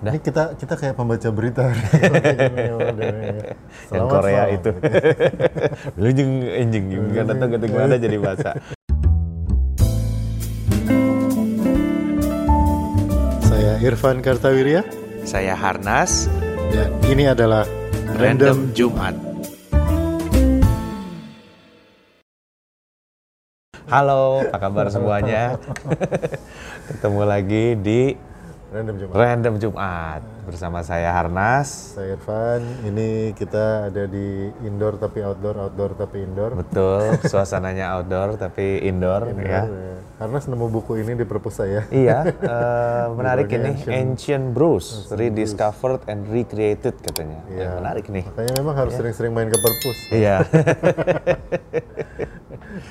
Udah. Ini kita kita kayak pembaca berita. Yang Korea itu. Lu jeng enjing juga datang ke mana jadi bahasa. Saya Irfan Kartawirya Saya Harnas, dan ini adalah Random Jumat. Halo, apa kabar semuanya? Ketemu lagi di Random Jumat. Random Jumat bersama saya Harnas. Saya Irfan. Ini kita ada di indoor tapi outdoor, outdoor tapi indoor. Betul, suasananya outdoor tapi indoor, ya. Ya. Karena nemu buku ini di perpus saya. Iya, eh, menarik ini Berbagai Ancient Brews, rediscovered and recreated katanya. Iya. Eh, menarik nih. Makanya memang harus sering-sering main ke perpus. Iya,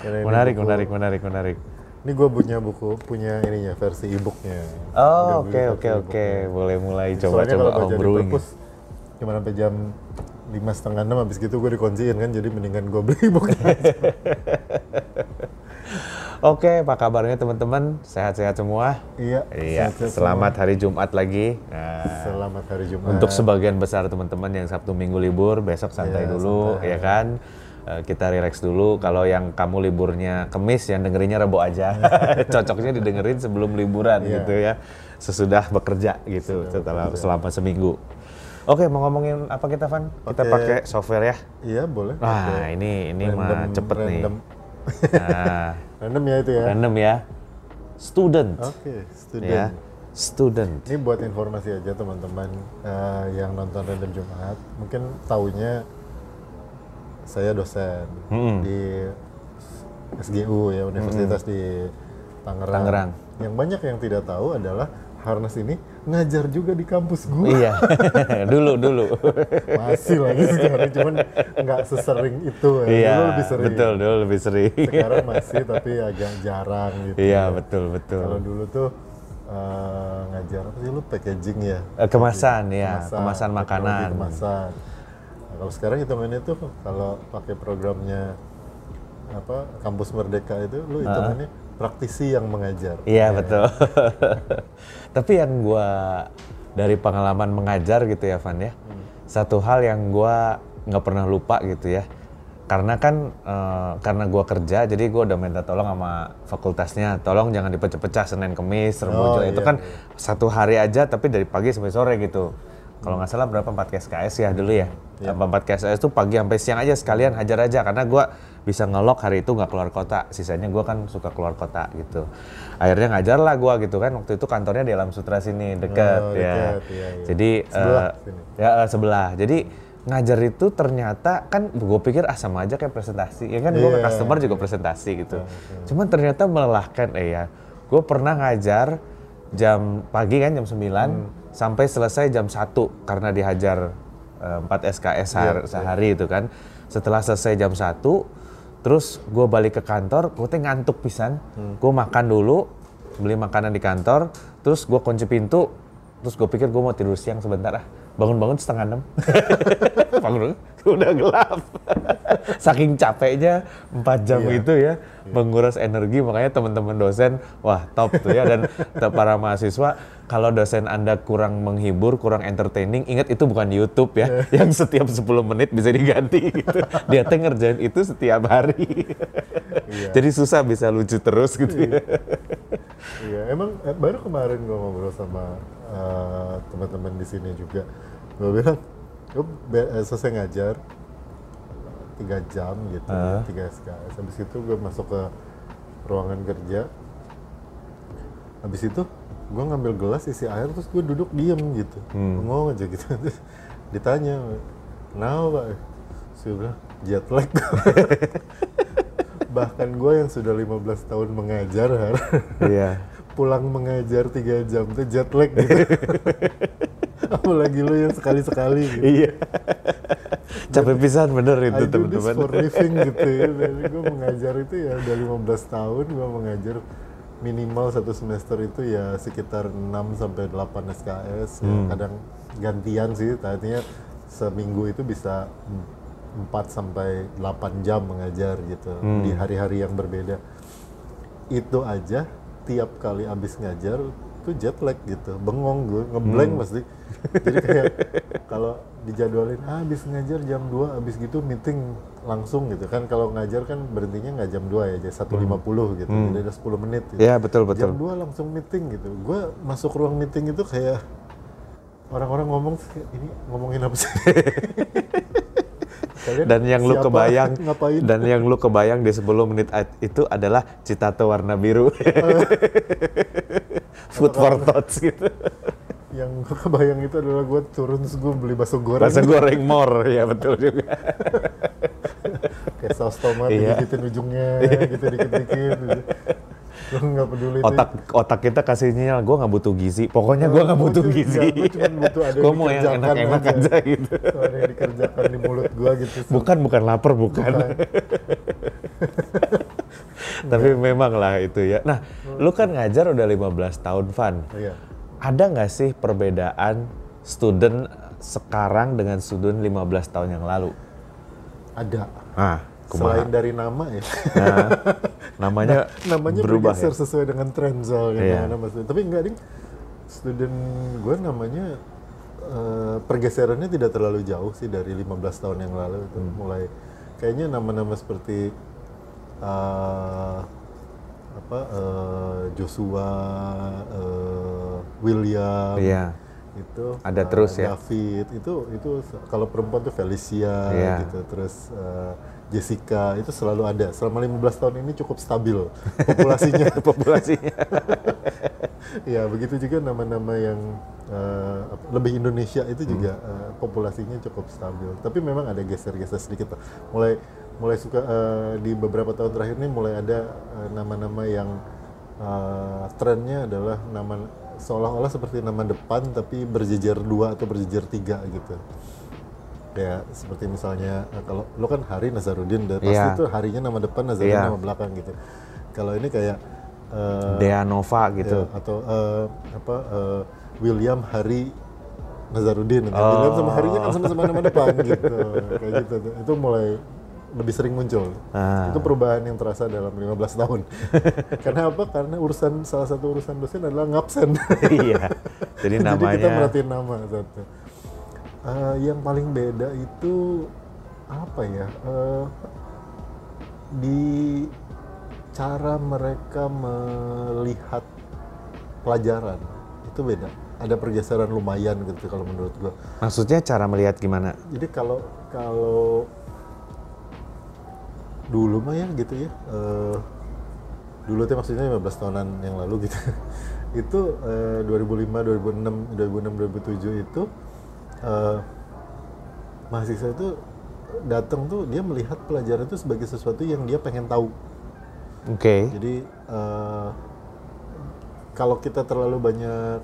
menarik, menarik, menarik, menarik. Ini gue punya buku, punya ininya versi e-booknya. Oh, oke, oke, oke. Boleh mulai coba-coba homebrewing. perpus, cuma sampai jam lima setengah enam habis gitu gue dikunciin kan jadi mendingan gue beli bukunya Oke, apa kabarnya teman-teman? Sehat-sehat semua? iya Iya, sehat-sehat selamat hari Jumat lagi. semua. Nah, selamat hari Jumat Untuk sebagian besar teman-teman yang Sabtu Minggu libur, besok santai Iya, dulu, ya kan? Eh, kita relax dulu. Kalau yang kamu liburnya Kemis, yang dengerinnya Rebo aja. Cocoknya didengerin sebelum liburan Iya. gitu ya. Sesudah bekerja gitu, setelah selama seminggu. Oke, mau ngomongin apa kita, Van? Kita Pakai- software ya. iya boleh Wah, ini ini mah Random- cepet random. nih. Nah, random ya itu ya random ya. Student, oke student ya. Student. ini buat informasi aja teman-teman eh, yang nonton random Jumat mungkin taunya saya dosen Mm-mm. di SGU ya Universitas di Tangerang. Tangerang. Yang banyak yang tidak tahu adalah Harnas ini ngajar juga di kampus gue. Iya, dulu dulu. Masih lagi sekarang, cuman nggak sesering itu ya. Iya, Dulu lebih sering. betul, dulu lebih sering. Sekarang masih tapi agak jarang gitu. Iya, ya. betul, betul. Kalau dulu tuh eh, ngajar apa sih lu packaging ya? Eh, kemasan, ya, kemasan teknologi makanan. Kemasan. Kalau sekarang hitungannya tuh kalau pakai programnya apa kampus merdeka itu lu hitungannya praktisi yang mengajar. Iya, betul. Tapi yang gua dari pengalaman mengajar gitu ya, Van ya. Hmm. Satu hal yang gua nggak pernah lupa gitu ya. Karena kan eh, karena gua kerja, jadi gua udah minta tolong sama fakultasnya, tolong jangan dipecah-pecah Senin Kemis, Rebo Oh, itu iya, kan satu hari aja, tapi dari pagi sampai sore gitu. Kalau nggak salah berapa 4 KSKS ya dulu ya? Iya. Apa 4 KSKS itu pagi sampai siang aja sekalian hajar aja karena gua bisa ngelok hari itu nggak keluar kota. Sisanya gua kan suka keluar kota gitu. Akhirnya ngajar lah gua gitu kan. Waktu itu kantornya di Alam Sutra sini deket Oh, ya. deket, iya, iya. Jadi Sebelah sini. ya eh, sebelah. Jadi ngajar itu ternyata kan gue pikir ah sama aja kayak presentasi. Ya kan gue ke Iya. customer juga presentasi gitu. Cuman ternyata melelahkan eh ya. Gue pernah ngajar jam pagi kan jam 9 sampai selesai jam 1 karena dihajar eh, 4 SKS sehari, sehari itu kan. Setelah selesai jam 1 terus gue balik ke kantor, gue teh ngantuk pisan. Gue makan dulu, beli makanan di kantor, terus gue kunci pintu, terus gue pikir gue mau tidur siang sebentar ah. Bangun-bangun setengah enam. Bangun, udah gelap. Saking capeknya 4 jam itu ya, menguras energi. Makanya teman-teman dosen, wah top tuh ya. Dan para mahasiswa, kalau dosen Anda kurang menghibur, kurang entertaining, ingat itu bukan YouTube ya. Yang setiap 10 menit bisa diganti gitu. Dia teh ngerjain itu setiap hari. Jadi susah bisa lucu terus gitu ya. Iya, emang eh, baru kemarin gue ngobrol sama eh, teman-teman di sini juga. Gue bilang, gue eh, selesai ngajar tiga jam gitu, tiga SKS. Habis itu gue masuk ke ruangan kerja. Habis itu gue ngambil gelas isi air terus gue duduk diem gitu, bengong aja gitu. Terus ditanya, kenapa pak? Saya bilang jet lag. Bahkan gue yang sudah 15 tahun mengajar, Har, Iya. pulang mengajar tiga jam tuh jet lag gitu. Apalagi lu yang sekali-sekali gitu. Iya. Capek pisan bener itu I do this teman-teman. for living gitu ya. Dari gue mengajar itu ya udah 15 tahun gue mengajar minimal satu semester itu ya sekitar 6 sampai 8 SKS. Ya, Hmm. kadang gantian sih, tadinya seminggu itu bisa 4 sampai 8 jam mengajar gitu Hmm. di hari-hari yang berbeda. Itu aja tiap kali habis ngajar itu jet lag gitu, bengong gue, ngeblank Hmm. pasti. Jadi kayak kalau dijadwalin, ah, habis ngajar jam 2, habis gitu meeting langsung gitu kan. Kalau ngajar kan berhentinya nggak jam 2 ya, jadi 1.50 gitu, jadi ada 10 menit. Gitu. Hmm. Iya betul Jam betul. 2 langsung meeting gitu. Gue masuk ruang meeting itu kayak orang-orang ngomong ini ngomongin apa sih? Kalian Dan yang lu siapa? kebayang ngapain? dan yang lu kebayang di 10 menit itu adalah citato warna biru. Food for thoughts gitu. yang gue kebayang itu adalah gue turun terus gue beli bakso goreng Rasa goreng mor, ya betul juga. kayak saus tomat Iya. digigitin ujungnya gitu dikit-dikit gitu. gue nggak peduli itu Otak otak kita kasih sinyal, gue nggak butuh gizi. Pokoknya gue nggak butuh gizi. gua cuma butuh ada yang Gue mau yang dikerjakan enak-enak aja. aja gitu. ada yang dikerjakan di mulut gue gitu Bukan bukan lapar bukan. Bukan. Tapi memang lah itu ya. Nah, lu kan ngajar udah 15 tahun, Van. iya Ada nggak sih perbedaan student sekarang dengan student 15 tahun yang lalu? ada Ah, selain dari nama ya Nah, namanya, namanya berubah ya? sesuai dengan tren soalnya Iya. maksudnya. tapi enggak ding student gue namanya eh, pergeserannya tidak terlalu jauh sih dari 15 tahun yang lalu itu Hmm. mulai kayaknya nama-nama seperti eh, apa eh, Joshua eh, William Iya. itu Ada eh, terus ya? David itu itu kalau perempuan tuh Felicia Iya. gitu terus eh, Jessica itu selalu ada selama 15 tahun ini cukup stabil populasinya populasinya. ya begitu juga nama-nama yang apa, lebih Indonesia itu Hmm. juga eh, populasinya cukup stabil tapi memang ada geser-geser sedikit lah. mulai mulai suka eh, di beberapa tahun terakhir ini mulai ada eh, nama-nama yang eh, trennya adalah nama seolah-olah seperti nama depan tapi berjejer dua atau berjejer tiga gitu kayak seperti misalnya kalau lo kan Hari Nazarudin dan pasti itu harinya nama depan Nazarudin Iya. nama belakang gitu kalau ini kayak eh, Dea Nova gitu. Ya, atau eh, apa eh, William Hari Nazarudin Oh. William sama Harinya kan sama-sama nama depan gitu kayak gitu itu mulai lebih sering muncul. Ah. itu perubahan yang terasa dalam 15 tahun. Karena apa? Karena urusan salah satu urusan dosen adalah ngabsen. Iya. Jadi jadi kita namanya merhatiin nama satu Eh, yang paling beda itu apa ya? Eh, di cara mereka melihat pelajaran itu beda. Ada pergeseran lumayan gitu kalau menurut gua. Maksudnya cara melihat gimana? jadi kalau kalau dulu mah ya gitu ya. Eh, dulu tuh maksudnya 15 tahunan yang lalu gitu. Itu eh, 2005 2006 2006 2007 itu eh, mahasiswa itu datang tuh dia melihat pelajaran itu sebagai sesuatu yang dia pengen tahu. Oke. jadi eh, kalau kita terlalu banyak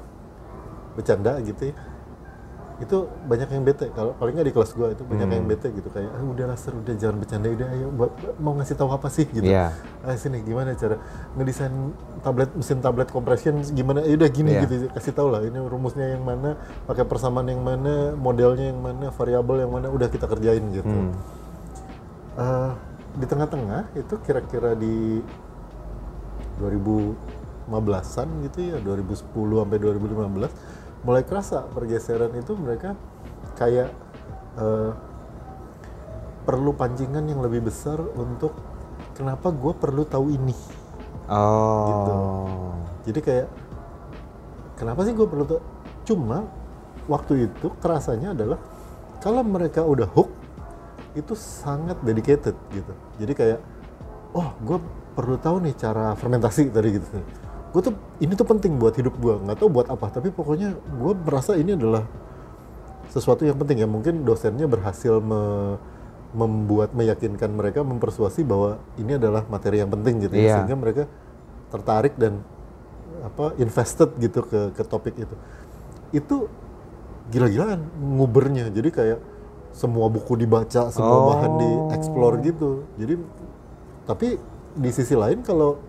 bercanda gitu ya, itu banyak yang bete. Kalau paling nggak di kelas gua itu banyak Hmm. yang bete gitu kayak, ah, udah lah udah jangan bercanda, udah ayo buat- mau ngasih tahu apa sih gitu. Iya. Ah sini gimana cara ngedesain tablet mesin tablet compression gimana? Ya udah gini Iya. gitu kasih tahu lah ini rumusnya yang mana, pakai persamaan yang mana, modelnya yang mana, variabel yang mana, udah kita kerjain gitu. Hmm. Eh, di tengah-tengah itu kira-kira di 2015-an gitu ya 2010 sampai 2015 mulai kerasa pergeseran itu mereka kayak eh, perlu pancingan yang lebih besar untuk kenapa gue perlu tahu ini Oh. Gitu. jadi kayak kenapa sih gue perlu tahu cuma waktu itu kerasanya adalah kalau mereka udah hook itu sangat dedicated gitu jadi kayak oh gue perlu tahu nih cara fermentasi tadi gitu gue tuh ini tuh penting buat hidup gue nggak tahu buat apa tapi pokoknya gue merasa ini adalah sesuatu yang penting ya. Mungkin dosennya berhasil me- membuat meyakinkan mereka mempersuasi bahwa ini adalah materi yang penting gitu ya. Iya. sehingga mereka tertarik dan apa invested gitu ke ke topik itu. Itu gila-gilaan ngubernya jadi kayak semua buku dibaca semua Oh. bahan di explore gitu. Jadi tapi di sisi lain kalau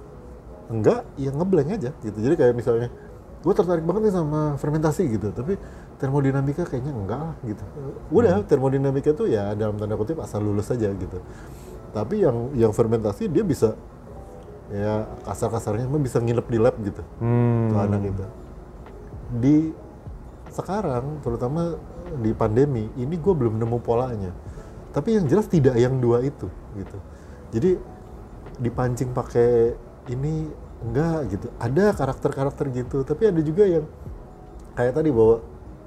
enggak ya ngeblank aja gitu. Jadi kayak misalnya gue tertarik banget nih sama fermentasi gitu. Tapi termodinamika kayaknya enggak lah gitu. Udah termodinamika tuh ya dalam tanda kutip asal lulus saja gitu. Tapi yang yang fermentasi dia bisa ya kasar-kasarnya mah bisa nginep di lab gitu. Hmm. tuh anak itu di sekarang terutama di pandemi ini gue belum nemu polanya. Tapi yang jelas tidak yang dua itu gitu. Jadi dipancing pakai ini enggak gitu. Ada karakter-karakter gitu tapi ada juga yang kayak tadi bahwa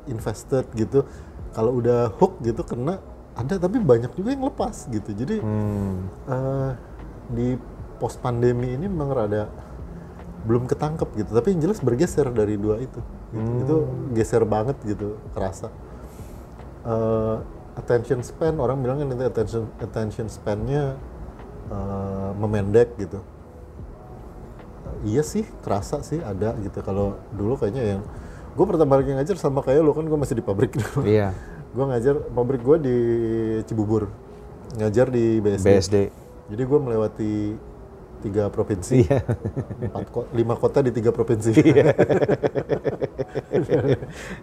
invested gitu. Kalau udah hook gitu kena ada tapi banyak juga yang lepas gitu. Jadi Hmm. eh, di post pandemi ini memang rada belum ketangkep gitu. Tapi yang jelas bergeser dari dua itu. Gitu. itu geser banget gitu kerasa. Eh, attention span orang bilang kan nanti attention attention span-nya eh, memendek gitu iya sih kerasa sih ada gitu. Kalau dulu kayaknya yang gue pertama kali ngajar sama kayak lo kan gue masih di pabrik dulu. Iya. gue ngajar pabrik gue di Cibubur. Ngajar di BSD, BSD. jadi gue melewati tiga provinsi. Iya. empat ko- lima kota di tiga provinsi.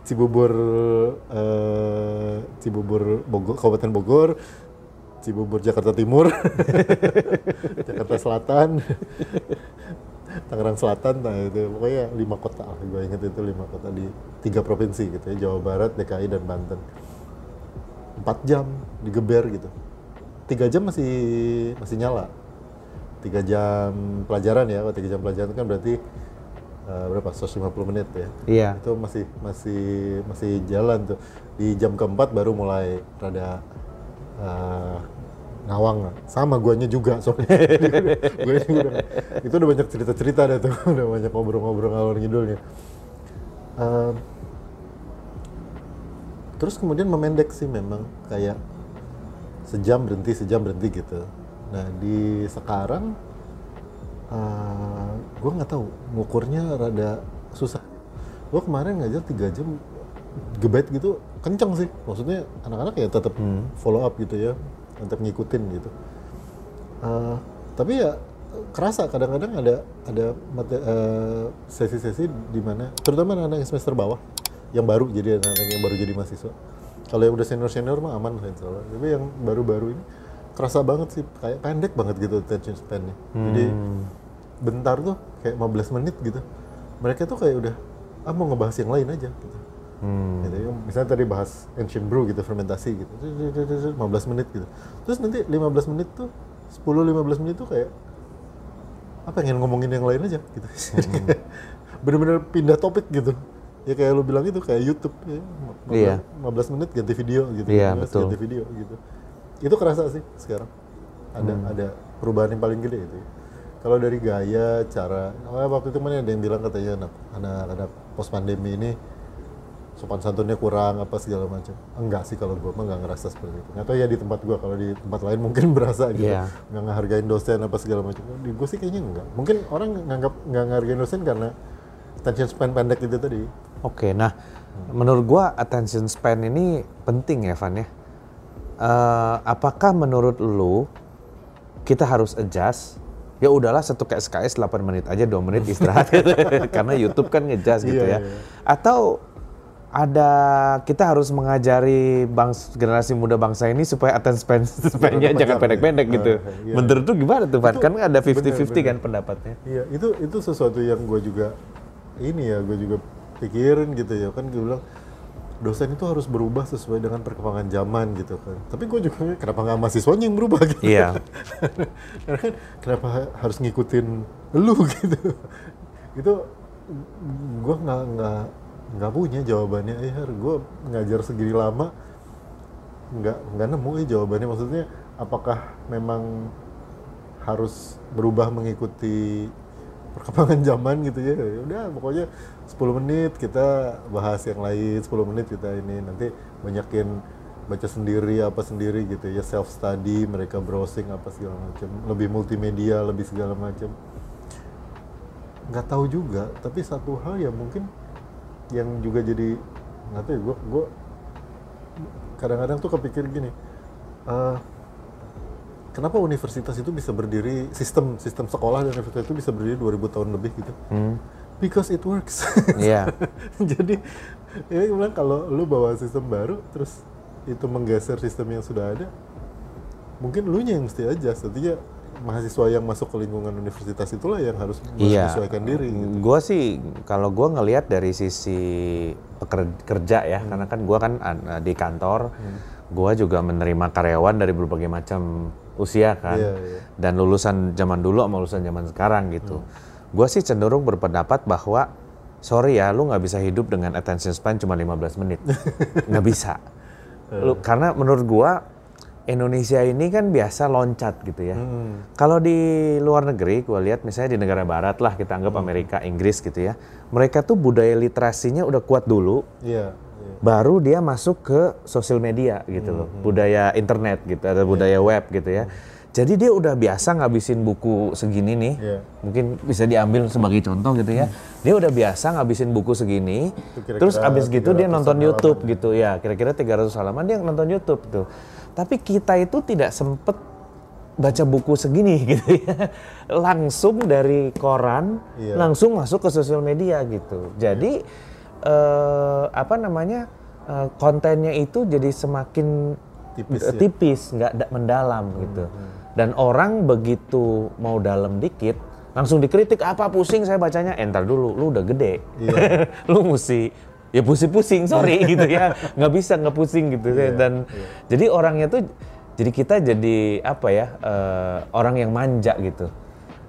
Cibubur eh, Cibubur Bogor Kabupaten Bogor Cibubur Jakarta Timur Jakarta Selatan Tangerang Selatan nah itu pokoknya lima kota lah gue inget itu lima kota di tiga provinsi gitu ya Jawa Barat DKI dan Banten. Empat jam digeber gitu. Tiga jam masih masih nyala. Tiga jam pelajaran ya kalau tiga jam pelajaran kan berarti eh, berapa? 150 menit ya? Iya. itu masih masih masih jalan tuh. Di jam keempat baru mulai rada eh, ngawang. Sama guanya juga soalnya. Gue udah, itu udah banyak cerita cerita deh tuh. Udah banyak ngobrol-ngobrol ngalor ngidulnya. Em, terus kemudian memendek sih memang kayak sejam berhenti sejam berhenti gitu. Nah di sekarang eh gue nggak tahu ngukurnya rada susah. Gue kemarin ngajar tiga jam gebet gitu kenceng sih. Maksudnya anak-anak ya tetap follow up gitu ya tetap ngikutin gitu. Eh, tapi ya kerasa kadang-kadang ada ada eh, sesi-sesi di mana terutama anak-anak yang semester bawah yang baru jadi anak-anak yang baru jadi mahasiswa. Kalau yang udah senior senior mah aman lah insya Allah. Tapi yang baru-baru ini kerasa banget sih kayak pendek banget gitu attention span-nya. Jadi bentar tuh kayak 15 menit gitu. Mereka tuh kayak udah ah mau ngebahas yang lain aja gitu Hmm. ya. Misalnya tadi bahas ancient brew gitu, fermentasi gitu. 15 menit gitu. Terus nanti 15 menit tuh 10-15 menit tuh kayak apa pengen ngomongin yang lain aja gitu. Jadi kayak Bener-bener pindah topik gitu. Ya kayak lu bilang itu kayak YouTube ya. 15, Iya. 15 menit ganti video gitu. Iya, 15 betul. Ganti video gitu. Itu kerasa sih sekarang. Ada ada perubahan yang paling gede itu. Kalau dari gaya, cara, oh, waktu itu mana ada yang bilang katanya anak anak anak pos pandemi ini sopan santunnya kurang apa segala macam. Enggak sih kalau gue mah nggak ngerasa seperti itu. Atau ya di tempat gue kalau di tempat lain mungkin berasa gitu. Iya. Nggak ngehargain dosen apa segala macam. Di gue sih kayaknya enggak. Mungkin orang nganggap nggak ngehargain dosen karena attention span pendek itu tadi. Oke, nah menurut gua attention span ini penting ya, Van ya. Eh, apakah menurut lu kita harus adjust? Ya udahlah satu ke SKS 8 menit aja 2 menit istirahat karena YouTube kan ngejudge gitu Iya, ya. iya. Atau ada kita harus mengajari bangs, generasi muda bangsa ini supaya attention span span-nya Jangan pendek-pendek ya. gitu. Ah, iya. Menurut tuh gimana tuh? Itu Kan ada 50-50 bener, kan pendapatnya. Iya, itu itu sesuatu yang gue juga ini ya, gue juga pikirin gitu ya. Kan gue bilang dosen itu harus berubah sesuai dengan perkembangan zaman gitu kan. Tapi gue juga kenapa nggak mahasiswanya yang berubah gitu? Iya. Karena kan kenapa ha- harus ngikutin lu gitu? itu gue nggak nggak nggak punya jawabannya. Eh, gue ngajar segini lama nggak nggak nemu eh jawabannya. Maksudnya apakah memang harus berubah mengikuti perkembangan zaman gitu ya. Ya udah pokoknya 10 menit kita bahas yang lain, 10 menit kita ini nanti banyakin baca sendiri apa sendiri gitu ya self study mereka browsing apa segala macam lebih multimedia lebih segala macam nggak tahu juga tapi satu hal yang mungkin yang juga jadi nggak tahu ya gue gue kadang-kadang tuh kepikir gini eh, kenapa universitas itu bisa berdiri sistem sistem sekolah dan universitas itu bisa berdiri 2000 tahun lebih gitu Hmm. because it works Iya. jadi ya gue bilang kalau lu bawa sistem baru terus itu menggeser sistem yang sudah ada mungkin lu nya yang mesti aja artinya mahasiswa yang masuk ke lingkungan universitas itulah yang harus Iya. menyesuaikan diri. gitu. Gue sih kalau gue ngelihat dari sisi kerja ya, karena kan gue kan an- di kantor, gue juga menerima karyawan dari berbagai macam usia kan, Iya, iya. dan lulusan zaman dulu sama lulusan zaman sekarang gitu. Gue sih cenderung berpendapat bahwa sorry ya, lu nggak bisa hidup dengan attention span cuma 15 menit, nggak bisa. Lu, karena menurut gue Indonesia ini kan biasa loncat gitu ya. Hmm. Kalau di luar negeri, gue lihat misalnya di negara barat lah, kita anggap Amerika, Inggris gitu ya. Mereka tuh budaya literasinya udah kuat dulu, Iya. iya. baru dia masuk ke sosial media gitu loh. Budaya internet gitu, ada budaya web gitu ya. Jadi dia udah biasa ngabisin buku segini nih, Iya. mungkin bisa diambil sebagai contoh gitu ya. Dia udah biasa ngabisin buku segini, kira-kira terus abis gitu dia 300 nonton YouTube gitu ya. Kira-kira 300 halaman dia nonton YouTube tuh. Tapi kita itu tidak sempet baca buku segini gitu ya. Langsung dari koran, Iya. langsung masuk ke sosial media gitu. Jadi eh, apa namanya eh, kontennya itu jadi semakin Tipis eh, ya. tipis, nggak da- mendalam gitu. Dan orang begitu mau dalam dikit, langsung dikritik apa pusing saya bacanya. Entar dulu, lu udah gede, Iya. lu mesti ya pusing-pusing, sorry gitu ya, nggak bisa nggak pusing gitu. Iya, dan jadi orangnya tuh jadi kita jadi apa ya eh, orang yang manja gitu.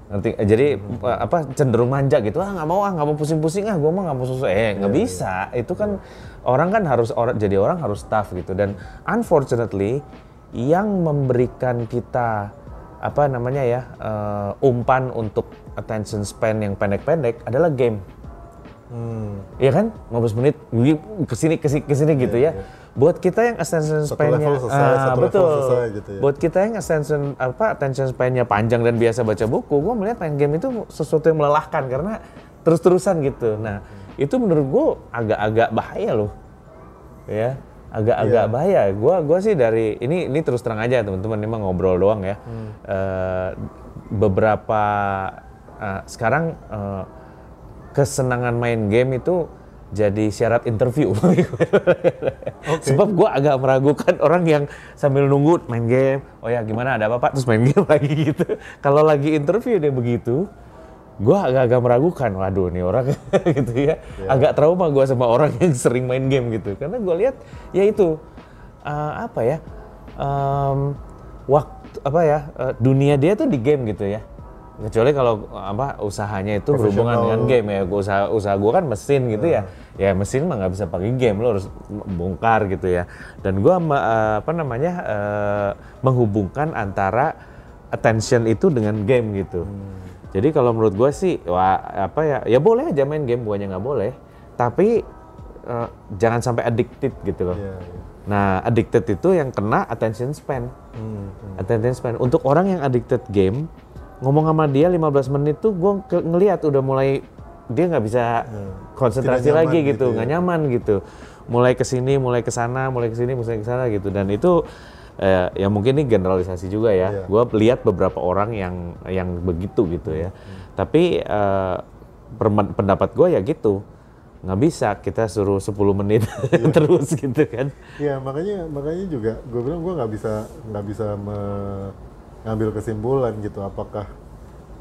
Nanti jadi Hmm. apa cenderung manja gitu. Ah nggak mau ah nggak mau pusing-pusing ah gue mah nggak mau susu. Eh nggak Iya, bisa. itu kan orang kan harus orang jadi orang harus tough gitu. Dan unfortunately yang memberikan kita apa namanya ya eh, umpan untuk attention span yang pendek-pendek adalah game Hmm. Iya kan? 15 menit ke sini ke sini ke sini gitu ya. Buat kita yang attention span-nya selesai, ah, betul. selesai gitu ya. Buat kita yang attention apa attention span-nya panjang dan biasa baca buku, gua melihat main game itu sesuatu yang melelahkan karena terus-terusan gitu. Nah, itu menurut gua agak-agak bahaya loh. Ya, agak-agak Iya. bahaya. Gua gua sih dari ini ini terus terang aja teman-teman ini mah ngobrol doang ya. Hmm. Eh, beberapa eh, sekarang eh, kesenangan main game itu jadi syarat interview. Sebab gue agak meragukan orang yang sambil nunggu main game, oh ya gimana? Ada apa pak, terus main game lagi gitu. Kalau lagi interview dia begitu, gue agak-agak meragukan, waduh nih orang gitu ya. Agak trauma gue sama orang yang sering main game gitu, karena gue lihat ya itu eh, apa ya, waktu apa ya eh, dunia dia tuh di game gitu ya kecuali kalau apa usahanya itu berhubungan dengan game ya. Gua usaha usaha gue kan mesin gitu ya. Ya mesin mah nggak bisa pakai game. Lo harus bongkar gitu ya. Dan gue apa namanya eh, menghubungkan antara attention itu dengan game gitu. Jadi kalau menurut gue sih wah apa ya ya boleh aja main game bukannya nggak boleh. Tapi eh, jangan sampai addicted gitu loh. Iya, iya. Nah, addicted itu yang kena attention span. Hmm, hmm. Attention span. Untuk orang yang addicted game, ngomong sama dia 15 menit tuh gue ngelihat udah mulai dia nggak bisa konsentrasi Tidak nyaman lagi gitu gitu, ya. nggak nyaman gitu. Mulai ke sini, mulai ke sana, mulai ke sini, mulai ke sana gitu. Dan itu eh, ya mungkin ini generalisasi juga ya. Iya. Gue lihat beberapa orang yang yang begitu gitu ya. Hmm, Tapi eh, pendapat gue ya gitu. Nggak bisa kita suruh 10 menit Iya. terus gitu kan. Ya makanya makanya juga gue bilang gue nggak bisa nggak bisa mengambil kesimpulan gitu apakah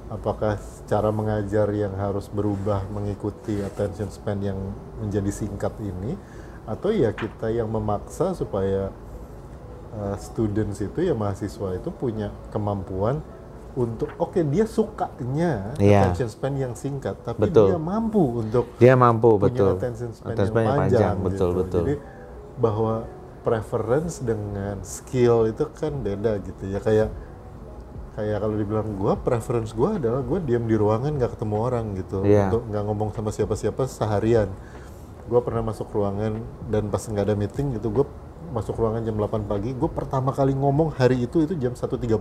apakah cara mengajar yang harus berubah mengikuti attention span yang menjadi singkat ini atau ya kita yang memaksa supaya uh, students itu ya mahasiswa itu punya kemampuan untuk oke dia sukanya Iya. attention span yang singkat tapi Betul. dia mampu untuk Dia mampu punya betul. attention span Attention yang span yang panjang, panjang, betul gitu. betul. Jadi bahwa preference dengan skill itu kan beda gitu ya kayak kayak kalau dibilang gua preference gua adalah gua diam di ruangan nggak ketemu orang gitu. Iya. untuk nggak ngomong sama siapa-siapa seharian. Gua pernah masuk ruangan dan pas nggak ada meeting gitu gua masuk ruangan jam 8 pagi, gue pertama kali ngomong hari itu itu jam 1.30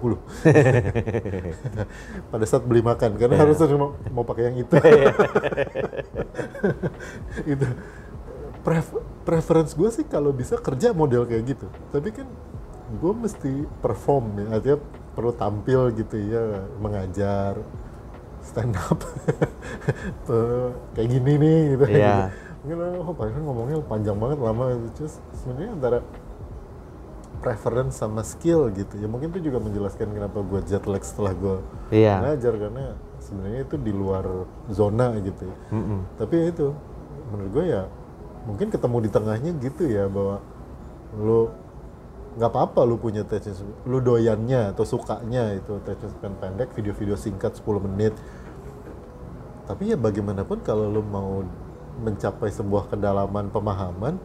pada saat beli makan karena harus mau, mau pakai yang itu. Itu. Pref- preference gue sih kalau bisa kerja model kayak gitu. Tapi kan gue mesti perform ya artinya perlu tampil gitu ya mengajar stand up Eh, kayak gini nih gitu Iya. mungkin oh Pak Irfan ngomongnya panjang banget lama gitu terus sebenarnya antara preference sama skill gitu ya mungkin itu juga menjelaskan kenapa gue jet lag setelah gue Iya. ngajar karena sebenarnya itu di luar zona gitu ya. tapi ya itu menurut gue ya mungkin ketemu di tengahnya gitu ya bahwa lu nggak apa-apa lu punya attention span- lu doyannya atau sukanya itu attention span pendek video-video singkat 10 menit tapi ya bagaimanapun kalau lu mau mencapai sebuah kedalaman pemahaman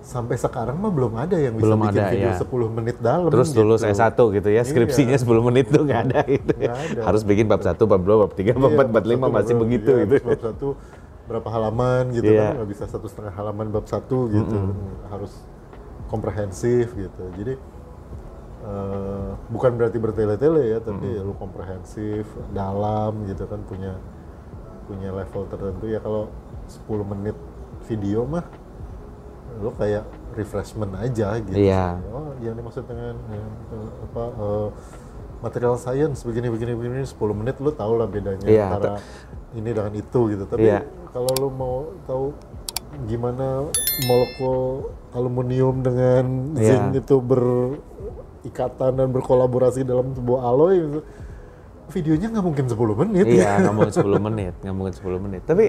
sampai sekarang mah belum ada yang bisa Belum bikin ada, video ya. 10 menit dalam Terus lulus gitu. S1 gitu ya, skripsinya 10 menit tuh nggak ada gitu. Nggak ada. Harus bikin bab 1, bab 2, bab 3, bab 4, Iya, bab 5 satu masih baru- begitu iya, gitu. Bab satu berapa halaman gitu Iya. kan nggak bisa satu setengah halaman bab satu gitu harus komprehensif gitu. Jadi eh, bukan berarti bertele-tele ya tapi lu komprehensif dalam gitu kan punya punya level tertentu. Ya kalau 10 menit video mah lu kayak refreshment aja gitu Iya. oh yang dimaksud dengan eh, apa eh, material science begini begini begini 10 menit lu tau lah bedanya Iya, antara ini dengan itu gitu. Tapi Iya. kalau lu mau tahu gimana molekul aluminium dengan Iya. zinc itu berikatan dan berkolaborasi dalam sebuah alloy gitu, videonya nggak mungkin 10 menit Iya, nggak mungkin 10 menit, nggak mungkin 10 menit. Tapi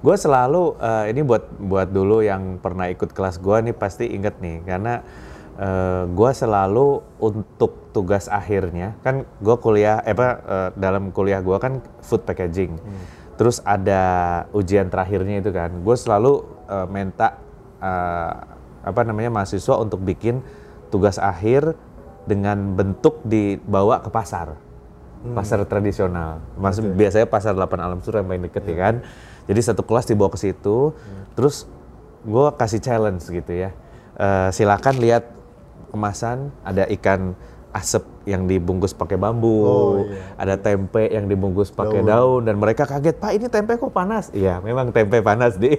gue selalu eh, ini buat buat dulu yang pernah ikut kelas gue nih pasti inget nih karena gue selalu untuk tugas akhirnya kan gue kuliah eh, apa eh, dalam kuliah gue kan food packaging. Terus ada ujian terakhirnya itu kan, gue selalu eh, minta eh, apa namanya mahasiswa untuk bikin tugas akhir dengan bentuk dibawa ke pasar pasar tradisional. Maksud biasanya pasar 8 alam surah yang paling deket ya kan. Jadi satu kelas dibawa ke situ, terus gue kasih challenge gitu ya. Eh, silakan lihat kemasan ada ikan asap yang dibungkus pakai bambu, Oh, iya. ada tempe yang dibungkus pakai daun. dan mereka kaget pak ini tempe kok panas? Iya memang tempe panas di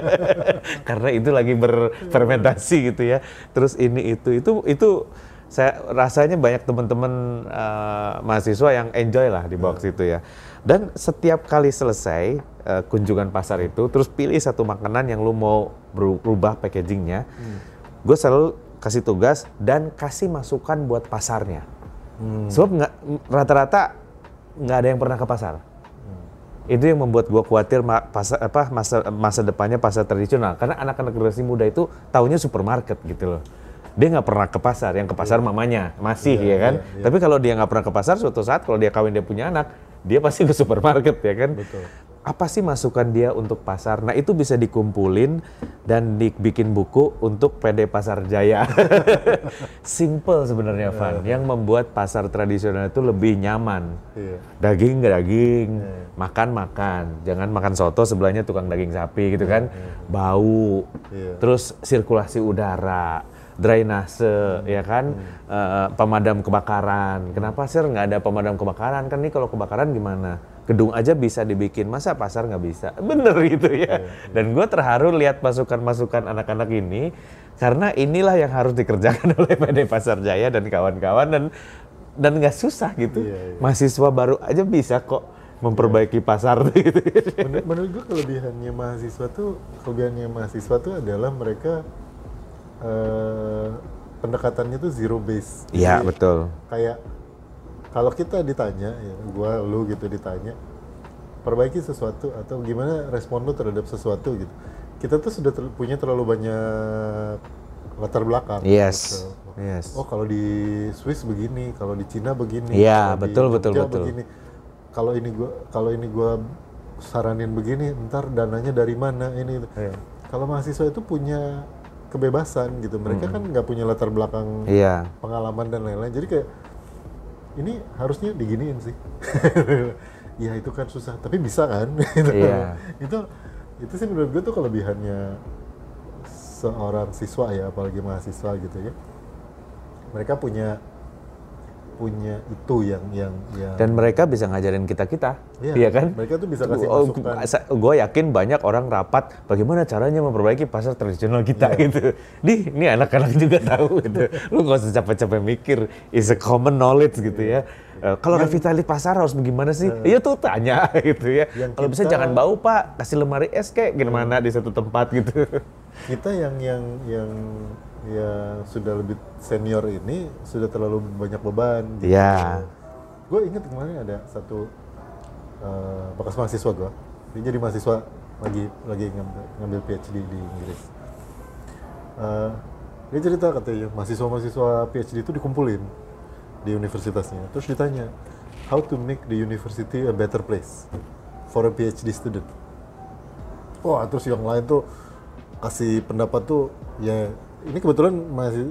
karena itu lagi berfermentasi gitu ya. Terus ini itu itu itu saya rasanya banyak teman-teman eh, mahasiswa yang enjoy lah di bawah situ ya. Dan setiap kali selesai eh, kunjungan pasar itu, terus pilih satu makanan yang lu mau berubah packagingnya, gue selalu kasih tugas dan kasih masukan buat pasarnya. Sebab nggak rata-rata nggak ada yang pernah ke pasar. Itu yang membuat gua khawatir ma- pasar, apa, masa, masa depannya pasar tradisional. Karena anak-anak generasi muda itu taunya supermarket gitu loh. Dia nggak pernah ke pasar, yang ke pasar mamanya masih ya kan. Tapi kalau dia nggak pernah ke pasar, suatu saat kalau dia kawin dia punya anak, dia pasti ke supermarket ya kan. Betul. Apa sih masukan dia untuk pasar? Nah itu bisa dikumpulin dan dibikin buku untuk PD Pasar Jaya. Simple sebenarnya Van, yang membuat pasar tradisional itu lebih nyaman Iya. daging daging, makan makan, jangan makan soto sebelahnya tukang daging sapi gitu kan, bau, Iya. terus sirkulasi udara, drainase, ya kan, Eh, pemadam kebakaran. Kenapa sih nggak ada pemadam kebakaran? Kan nih kalau kebakaran gimana? Gedung aja bisa dibikin, masa pasar nggak bisa? Bener gitu ya. Dan gue terharu lihat masukan-masukan anak-anak ini, karena inilah yang harus dikerjakan oleh PD Pasar Jaya dan kawan-kawan dan dan nggak susah gitu. Iya, iya. Mahasiswa baru aja bisa kok memperbaiki pasar gitu. menurut, menurut gue kelebihannya mahasiswa tuh kelebihannya mahasiswa tuh adalah mereka eh, pendekatannya tuh zero base. Iya Jadi, betul. Kayak kalau kita ditanya, ya, gua lu gitu ditanya, perbaiki sesuatu atau gimana respon lu terhadap sesuatu gitu. Kita tuh sudah ter- punya terlalu banyak latar belakang. Yes. gitu. Yes. Oh kalau di Swiss begini, kalau di Cina begini. Iya, di betul, betul, betul. begini. Kalau ini gua kalau ini gua saranin begini, ntar dananya dari mana ini. Iya. Kalau mahasiswa itu punya kebebasan gitu. Mereka kan nggak punya latar belakang Iya. pengalaman dan lain-lain. Jadi kayak ini harusnya diginiin sih. ya itu kan susah, tapi bisa kan? Gitu. Iya. itu itu sih menurut gue tuh kelebihannya seorang siswa ya, apalagi mahasiswa gitu ya. Mereka punya punya itu yang yang yang Dan mereka bisa ngajarin kita kita, Iya, iya kan? mereka tuh bisa kasih Oh. Gue yakin banyak orang rapat bagaimana caranya memperbaiki pasar tradisional kita Iya. gitu. Nih, ini anak-anak juga tahu gitu. Lu gak usah capek-capek mikir, is a common knowledge gitu Iya. ya. Eh, kalau revitalisasi pasar harus bagaimana sih? Iya tuh tanya gitu ya. Kalau bisa jangan bau pak, kasih lemari es kayak gimana di satu tempat gitu. kita yang yang yang yang sudah lebih senior ini sudah terlalu banyak beban. gitu. Iya. Gue inget kemarin ada satu eh, bekas mahasiswa gue, dia jadi mahasiswa lagi lagi ngambil, ngambil PhD di Inggris. Eh, dia cerita katanya mahasiswa-mahasiswa PhD itu dikumpulin di universitasnya, terus ditanya how to make the university a better place for a PhD student. Wah, terus yang lain tuh kasih pendapat tuh ya ini kebetulan masih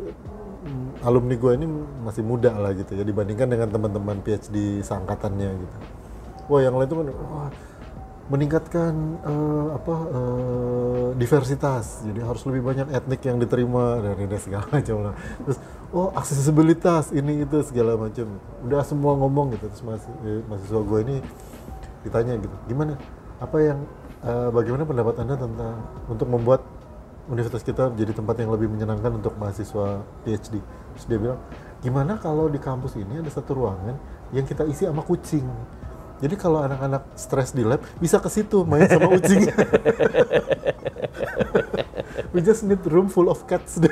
mm, alumni gue ini masih muda lah gitu ya dibandingkan dengan teman-teman PhD seangkatannya gitu. Wah, yang lain tuh kan wah meningkatkan eh, apa eh, diversitas. Jadi harus lebih banyak etnik yang diterima dan ini segala macam lah. Terus oh aksesibilitas ini itu segala macam. Udah semua ngomong gitu. Terus masih eh, mahasiswa gue ini ditanya gitu, gimana? Apa yang eh, bagaimana pendapat anda tentang untuk membuat universitas kita menjadi tempat yang lebih menyenangkan untuk mahasiswa PhD? Terus dia bilang, gimana kalau di kampus ini ada satu ruangan yang kita isi sama kucing? Jadi kalau anak-anak stres di lab bisa ke situ main sama kucing. We just need room full of cats.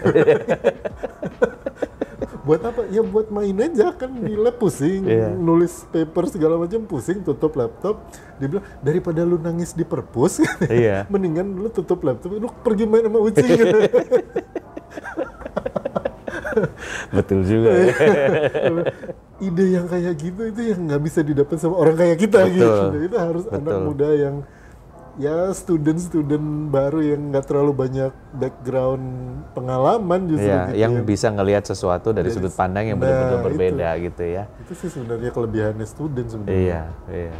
buat apa? Ya buat main aja kan di lab pusing, Iya. nulis paper segala macam pusing, tutup laptop. Dia bilang daripada lu nangis di perpus, Iya. mendingan lu tutup laptop, lu pergi main sama kucing. Betul juga. ya. Ide yang kayak gitu itu yang nggak bisa didapat sama orang kayak kita Betul. gitu. Itu harus anak Betul. muda yang ya student-student baru yang nggak terlalu banyak background pengalaman justru Iya, gitu yang ya. bisa ngelihat sesuatu dari Dari- sudut pandang yang Nah, benar-benar itu. berbeda gitu ya. itu sih sebenarnya kelebihannya student sebenarnya. Iya, iya.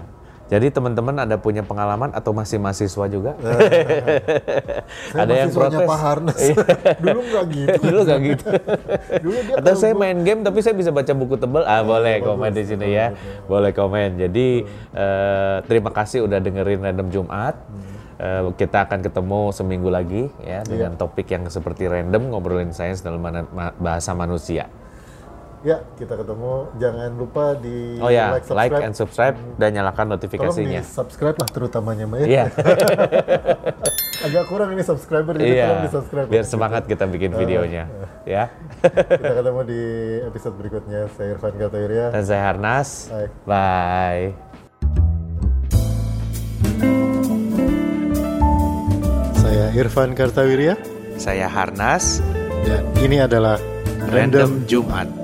Jadi teman-teman ada punya pengalaman atau masih mahasiswa juga? Saya ada yang protes. Pak Harnas. Dulu nggak gitu. Dulu gak gitu. Dulu dia Atau saya main game tapi saya bisa baca buku tebel. Ah, boleh komen di sini ya. Boleh komen. Jadi eh, terima kasih udah dengerin Random Jumat. Eh, kita akan ketemu seminggu lagi ya dengan topik yang seperti random ngobrolin sains dalam bahasa manusia. Ya, kita ketemu. Jangan lupa di Oh ya, like, like, subscribe. and subscribe dan nyalakan Tolong notifikasinya. di subscribe lah terutamanya Mbak ya. Iya, Agak kurang ini subscriber jadi tolong iya. di subscribe. Biar semangat kita bikin videonya, ya. kita ketemu di episode berikutnya. Saya Irfan Katoiria. Dan saya Harnas. Bye. Bye. Saya Irfan Kartawirya Saya Harnas. dan ini adalah Random Jumat.